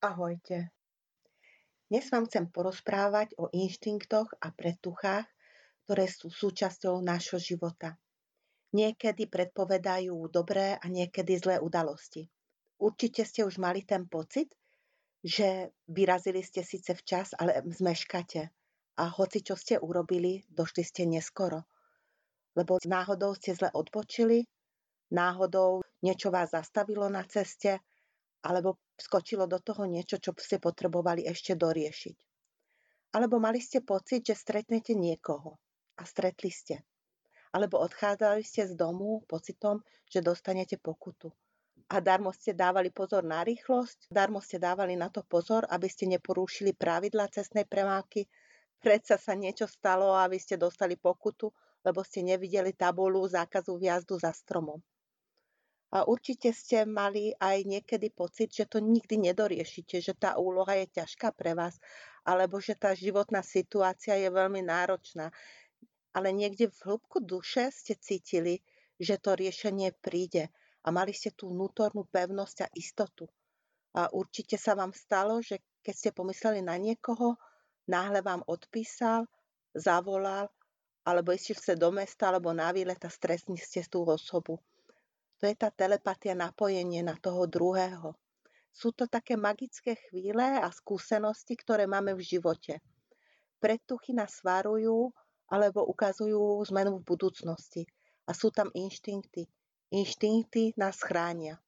Ahojte. Dnes vám chcem porozprávať o inštinktoch a predtuchách, ktoré sú súčasťou nášho života. Niekedy predpovedajú dobré a niekedy zlé udalosti. Určite ste už mali ten pocit, že vyrazili ste síce včas, ale zmeškate. A hoci čo ste urobili, došli ste neskoro. Lebo náhodou ste zle odpočili, náhodou niečo vás zastavilo na ceste, alebo skočilo do toho niečo, čo ste potrebovali ešte doriešiť. Alebo mali ste pocit, že stretnete niekoho a stretli ste. Alebo odchádzali ste z domu pocitom, že dostanete pokutu. A darmo ste dávali pozor na rýchlosť, darmo ste dávali na to pozor, aby ste neporúšili pravidla cestnej premávky, predsa sa niečo stalo a vy ste dostali pokutu, lebo ste nevideli tabulu zákazu vjazdu za stromom. Určite ste mali aj niekedy pocit, že to nikdy nedoriešite, že tá úloha je ťažká pre vás, alebo že tá životná situácia je veľmi náročná. Ale niekde v hĺbku duše ste cítili, že to riešenie príde a mali ste tú vnútornú pevnosť a istotu. A určite sa vám stalo, že keď ste pomysleli na niekoho, náhle vám odpísal, zavolal, alebo išli ste do mesta, alebo na výlet a stresli ste tú osobu. To je tá telepatia, napojenie na toho druhého. Sú to také magické chvíle a skúsenosti, ktoré máme v živote. Predtuchy nás varujú alebo ukazujú zmenu v budúcnosti. A sú tam inštinkty. Inštinkty nás chránia.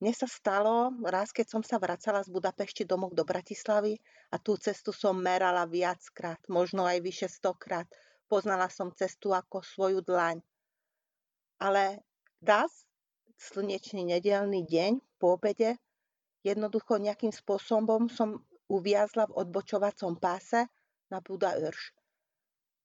Mne sa stalo, raz keď som sa vracala z Budapešti domov do Bratislavy a tú cestu som merala viackrát, možno aj vyše stokrát. Poznala som cestu ako svoju dlaň. Ale raz, slnečný nedelný deň po obede, jednoducho nejakým spôsobom som uviazla v odbočovacom páse na Buda Urš.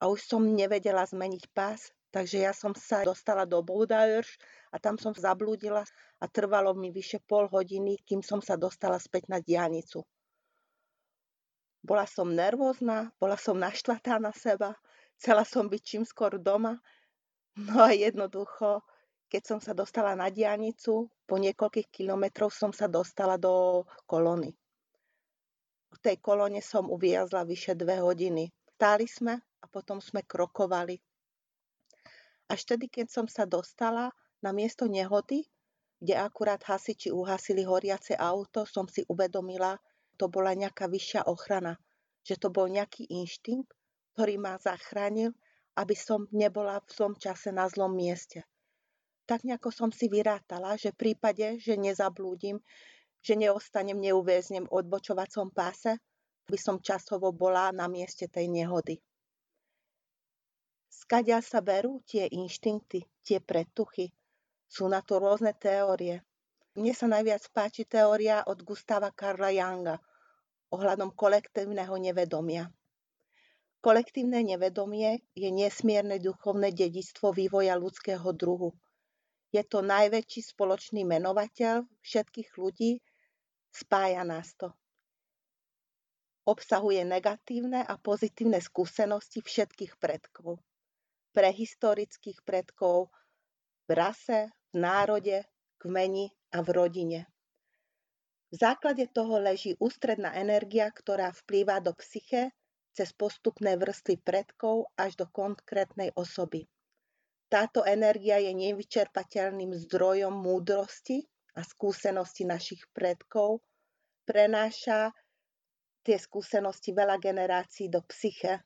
A už som nevedela zmeniť pás, takže ja som sa dostala do Buda Urš a tam som zablúdila a trvalo mi vyše pol hodiny, kým som sa dostala späť na diálnicu. Bola som nervózna, bola som naštvatá na seba, chcela som byť čím skôr doma, no a jednoducho keď som sa dostala na dianicu, po niekoľkých kilometroch som sa dostala do kolony. V tej kolóne som uviazla vyše dve hodiny. Stáli sme a potom sme krokovali. Až tedy, keď som sa dostala na miesto nehody, kde akurát hasiči uhasili horiace auto, som si uvedomila, to bola nejaká vyššia ochrana, že to bol nejaký inštinkt, ktorý ma zachránil, aby som nebola v tom čase na zlom mieste tak nejako som si vyrátala, že v prípade, že nezablúdim, že neostanem, neuväznem v odbočovacom páse, by som časovo bola na mieste tej nehody. Skadia sa berú tie inštinkty, tie predtuchy. Sú na to rôzne teórie. Mne sa najviac páči teória od Gustava Karla Younga ohľadom kolektívneho nevedomia. Kolektívne nevedomie je nesmierne duchovné dedičstvo vývoja ľudského druhu – je to najväčší spoločný menovateľ všetkých ľudí, spája nás to. Obsahuje negatívne a pozitívne skúsenosti všetkých predkov. Prehistorických predkov v rase, v národe, kmeni a v rodine. V základe toho leží ústredná energia, ktorá vplýva do psyche cez postupné vrstvy predkov až do konkrétnej osoby. Táto energia je nevyčerpateľným zdrojom múdrosti a skúsenosti našich predkov, prenáša tie skúsenosti veľa generácií do psyche.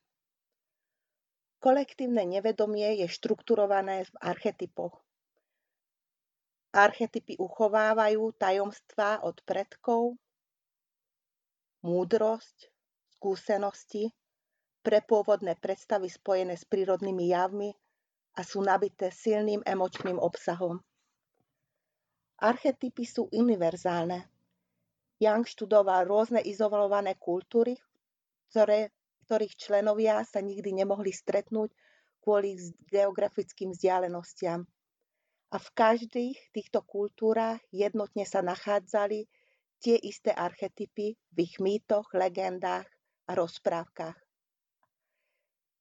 Kolektívne nevedomie je štrukturované v archetypoch. Archetypy uchovávajú tajomstvá od predkov, múdrosť, skúsenosti, prepôvodné predstavy spojené s prírodnými javmi, a sú nabité silným emočným obsahom. Archetypy sú univerzálne. Young študoval rôzne izolované kultúry, ktoré, ktorých členovia sa nikdy nemohli stretnúť kvôli geografickým vzdialenostiam. A v každých týchto kultúrach jednotne sa nachádzali tie isté archetypy v ich mýtoch, legendách a rozprávkach.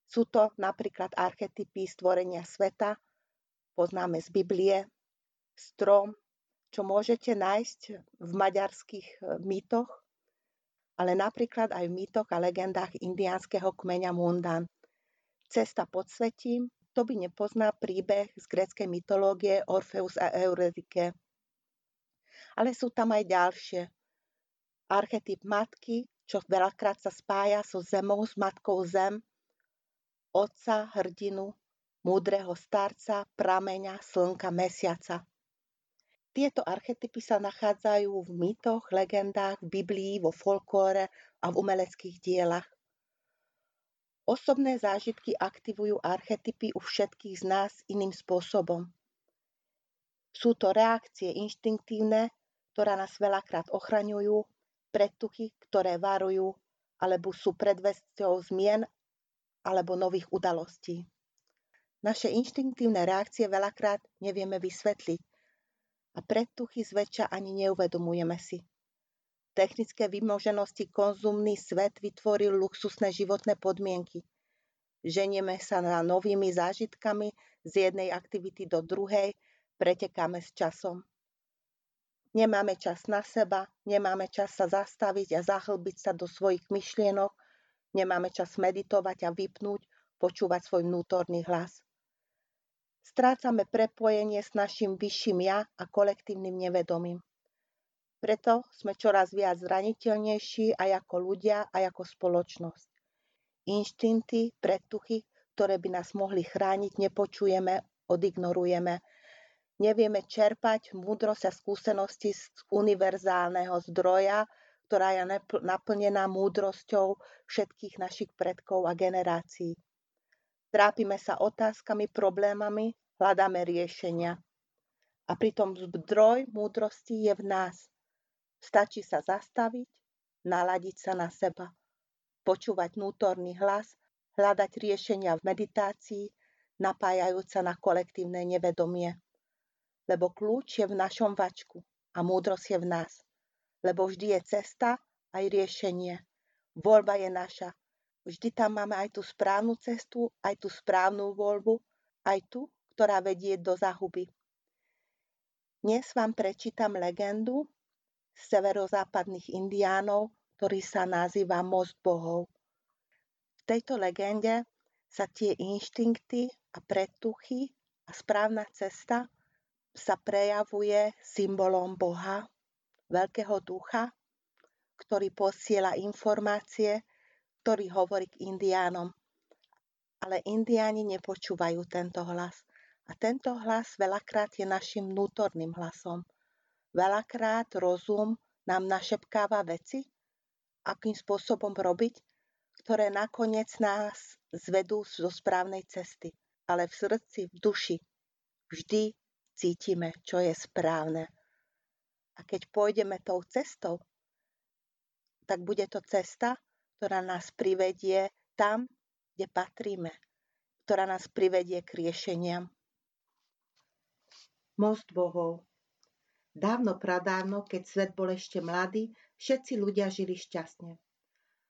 Sú to napríklad archetypy stvorenia sveta, poznáme z Biblie, strom, čo môžete nájsť v maďarských e, mýtoch, ale napríklad aj v mýtoch a legendách indiánskeho kmeňa Mundan. Cesta pod svetím, to by nepozná príbeh z gréckej mytológie Orfeus a Eurydike. Ale sú tam aj ďalšie. Archetyp matky, čo veľakrát sa spája so zemou, s matkou zem, otca, hrdinu, múdreho starca, prameňa, slnka, mesiaca. Tieto archetypy sa nachádzajú v mýtoch, legendách, v Biblii, vo folklóre a v umeleckých dielach. Osobné zážitky aktivujú archetypy u všetkých z nás iným spôsobom. Sú to reakcie inštinktívne, ktoré nás veľakrát ochraňujú, predtuchy, ktoré varujú, alebo sú predvesťou zmien alebo nových udalostí. Naše inštinktívne reakcie veľakrát nevieme vysvetliť a predtuchy zväčša ani neuvedomujeme si. Technické vymoženosti konzumný svet vytvoril luxusné životné podmienky. Ženieme sa na novými zážitkami z jednej aktivity do druhej, pretekáme s časom. Nemáme čas na seba, nemáme čas sa zastaviť a zahlbiť sa do svojich myšlienok, nemáme čas meditovať a vypnúť, počúvať svoj vnútorný hlas. Strácame prepojenie s našim vyšším ja a kolektívnym nevedomím. Preto sme čoraz viac zraniteľnejší aj ako ľudia, aj ako spoločnosť. Inštinkty, predtuchy, ktoré by nás mohli chrániť, nepočujeme, odignorujeme. Nevieme čerpať múdrosť a skúsenosti z univerzálneho zdroja, ktorá je naplnená múdrosťou všetkých našich predkov a generácií. Trápime sa otázkami, problémami, hľadáme riešenia. A pritom zdroj múdrosti je v nás. Stačí sa zastaviť, naladiť sa na seba, počúvať vnútorný hlas, hľadať riešenia v meditácii, napájajúc sa na kolektívne nevedomie. Lebo kľúč je v našom vačku a múdrosť je v nás. Lebo vždy je cesta aj riešenie. Voľba je naša Vždy tam máme aj tú správnu cestu, aj tú správnu voľbu, aj tú, ktorá vedie do zahuby. Dnes vám prečítam legendu severozápadných indiánov, ktorý sa nazýva Most bohov. V tejto legende sa tie inštinkty a predtuchy a správna cesta sa prejavuje symbolom Boha, veľkého ducha, ktorý posiela informácie ktorý hovorí k indiánom. Ale indiáni nepočúvajú tento hlas. A tento hlas veľakrát je našim vnútorným hlasom. Veľakrát rozum nám našepkáva veci, akým spôsobom robiť, ktoré nakoniec nás zvedú zo správnej cesty. Ale v srdci, v duši vždy cítime, čo je správne. A keď pôjdeme tou cestou, tak bude to cesta, ktorá nás privedie tam, kde patríme, ktorá nás privedie k riešeniam. Most bohov Dávno pradávno, keď svet bol ešte mladý, všetci ľudia žili šťastne.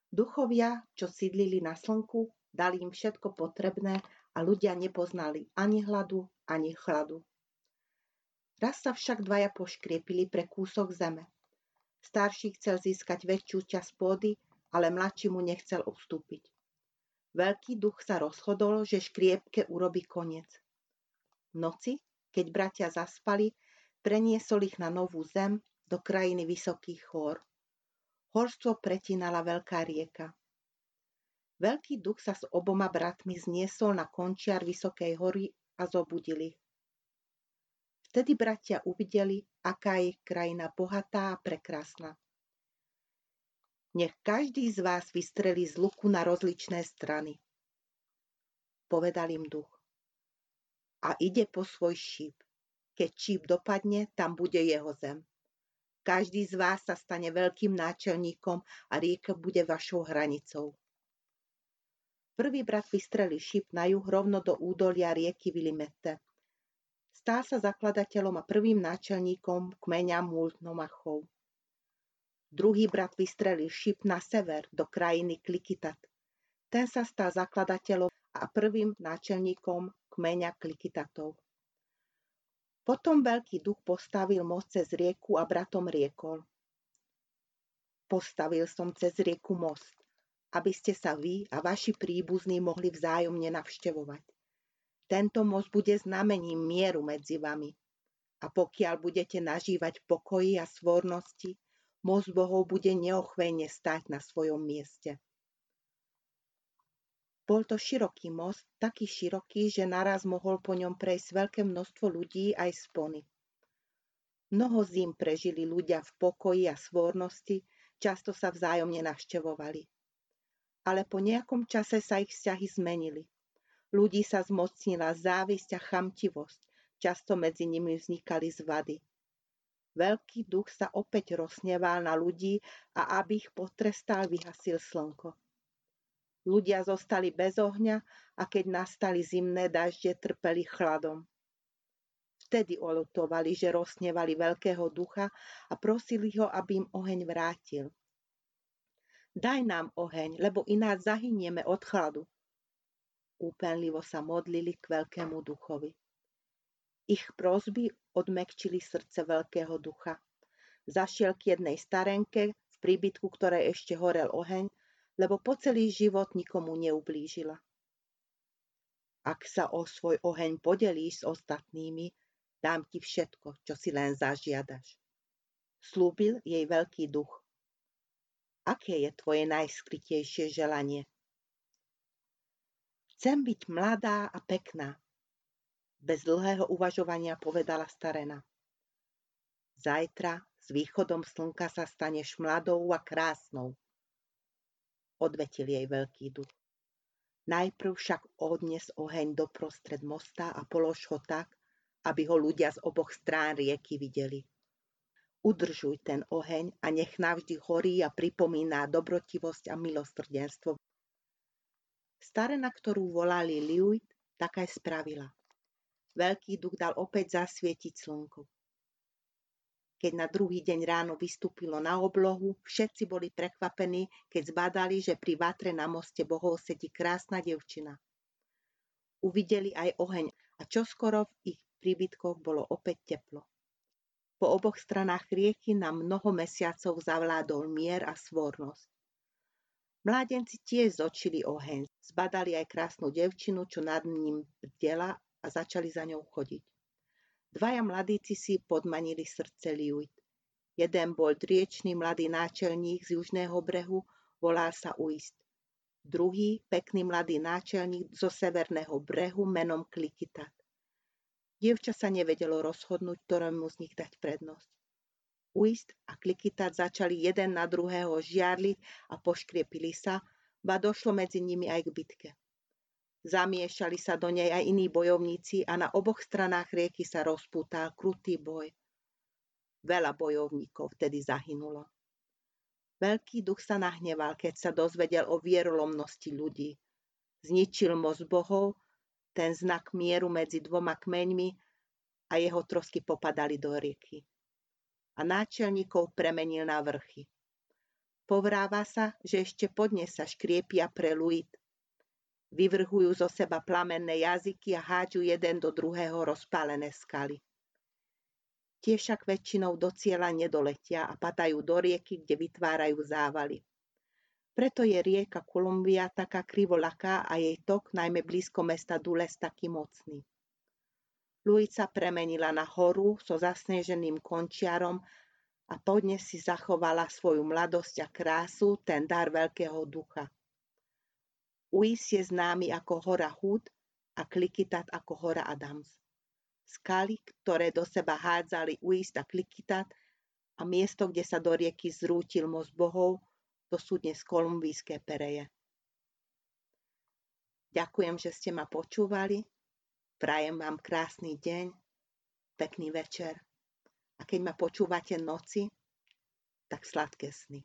Duchovia, čo sídlili na slnku, dali im všetko potrebné a ľudia nepoznali ani hladu, ani chladu. Raz sa však dvaja poškriepili pre kúsok zeme. Starší chcel získať väčšiu časť pôdy ale mladší mu nechcel ustúpiť. Veľký duch sa rozhodol, že škriepke urobí koniec. V noci, keď bratia zaspali, preniesol ich na novú zem do krajiny vysokých chór. Horstvo pretínala veľká rieka. Veľký duch sa s oboma bratmi zniesol na končiar vysokej hory a zobudili. Vtedy bratia uvideli, aká je krajina bohatá a prekrásna. Nech každý z vás vystrelí z luku na rozličné strany. Povedal im duch. A ide po svoj šíp. Keď šíp dopadne, tam bude jeho zem. Každý z vás sa stane veľkým náčelníkom a rieka bude vašou hranicou. Prvý brat vystrelil šíp na juh rovno do údolia rieky Vilimete. Stál sa zakladateľom a prvým náčelníkom kmeňa Multnomachov. Druhý brat vystrelil šip na sever do krajiny Klikitat. Ten sa stal zakladateľom a prvým náčelníkom kmeňa Klikitatov. Potom veľký duch postavil most cez rieku a bratom riekol. Postavil som cez rieku most, aby ste sa vy a vaši príbuzní mohli vzájomne navštevovať. Tento most bude znamením mieru medzi vami. A pokiaľ budete nažívať pokoji a svornosti, most Bohov bude neochvejne stať na svojom mieste. Bol to široký most, taký široký, že naraz mohol po ňom prejsť veľké množstvo ľudí aj spony. Mnoho zim prežili ľudia v pokoji a svornosti, často sa vzájomne navštevovali. Ale po nejakom čase sa ich vzťahy zmenili. Ľudí sa zmocnila závisť a chamtivosť, často medzi nimi vznikali zvady. Veľký duch sa opäť rozsneval na ľudí a aby ich potrestal, vyhasil slnko. Ľudia zostali bez ohňa a keď nastali zimné dažde, trpeli chladom. Vtedy olutovali, že rozsnevali veľkého ducha a prosili ho, aby im oheň vrátil. Daj nám oheň, lebo ináč zahynieme od chladu. Úpenlivo sa modlili k veľkému duchovi. Ich prosby odmekčili srdce veľkého ducha. Zašiel k jednej starenke, v príbytku ktorej ešte horel oheň lebo po celý život nikomu neublížila. Ak sa o svoj oheň podelíš s ostatnými, dám ti všetko, čo si len zažiadaš. Slúbil jej veľký duch. Aké je tvoje najskrytejšie želanie? Chcem byť mladá a pekná. Bez dlhého uvažovania povedala starena. Zajtra s východom slnka sa staneš mladou a krásnou odvetil jej veľký duch. Najprv však odnes oheň do prostred mosta a polož ho tak, aby ho ľudia z oboch strán rieky videli. Udržuj ten oheň a nech navždy horí a pripomína dobrotivosť a milosrdenstvo. Starena, ktorú volali Liuit, tak aj spravila. Veľký duch dal opäť zasvietiť slnko. Keď na druhý deň ráno vystúpilo na oblohu, všetci boli prekvapení, keď zbadali, že pri vatre na moste bohov sedí krásna devčina. Uvideli aj oheň a čoskoro v ich príbytkoch bolo opäť teplo. Po oboch stranách rieky na mnoho mesiacov zavládol mier a svornosť. Mládenci tiež zočili oheň, zbadali aj krásnu devčinu, čo nad ním bdela a začali za ňou chodiť. Dvaja mladíci si podmanili srdce Liuit. Jeden bol driečný mladý náčelník z južného brehu, volal sa Uist. Druhý, pekný mladý náčelník zo severného brehu menom Klikitat. Dievča sa nevedelo rozhodnúť, ktorému z nich dať prednosť. Uist a Klikitat začali jeden na druhého žiarliť a poškriepili sa, ba došlo medzi nimi aj k bitke. Zamiešali sa do nej aj iní bojovníci a na oboch stranách rieky sa rozpútal krutý boj. Veľa bojovníkov vtedy zahynulo. Veľký duch sa nahneval, keď sa dozvedel o vierolomnosti ľudí. Zničil moc bohov, ten znak mieru medzi dvoma kmeňmi a jeho trosky popadali do rieky. A náčelníkov premenil na vrchy. Povráva sa, že ešte podnes sa škriepia pre Luit Vyvrhujú zo seba plamenné jazyky a hádžu jeden do druhého rozpálené skaly. Tie však väčšinou do cieľa nedoletia a padajú do rieky, kde vytvárajú závaly. Preto je rieka Kolumbia taká krivolaká a jej tok, najmä blízko mesta Dules, taký mocný. Luica premenila na horu so zasneženým končiarom a podnes si zachovala svoju mladosť a krásu, ten dar veľkého ducha. Uis je známy ako hora Hud a Klikitat ako hora Adams. Skaly, ktoré do seba hádzali Uist a Klikitat a miesto, kde sa do rieky zrútil most bohov, to sú dnes kolumbijské pereje. Ďakujem, že ste ma počúvali. Prajem vám krásny deň, pekný večer. A keď ma počúvate noci, tak sladké sny.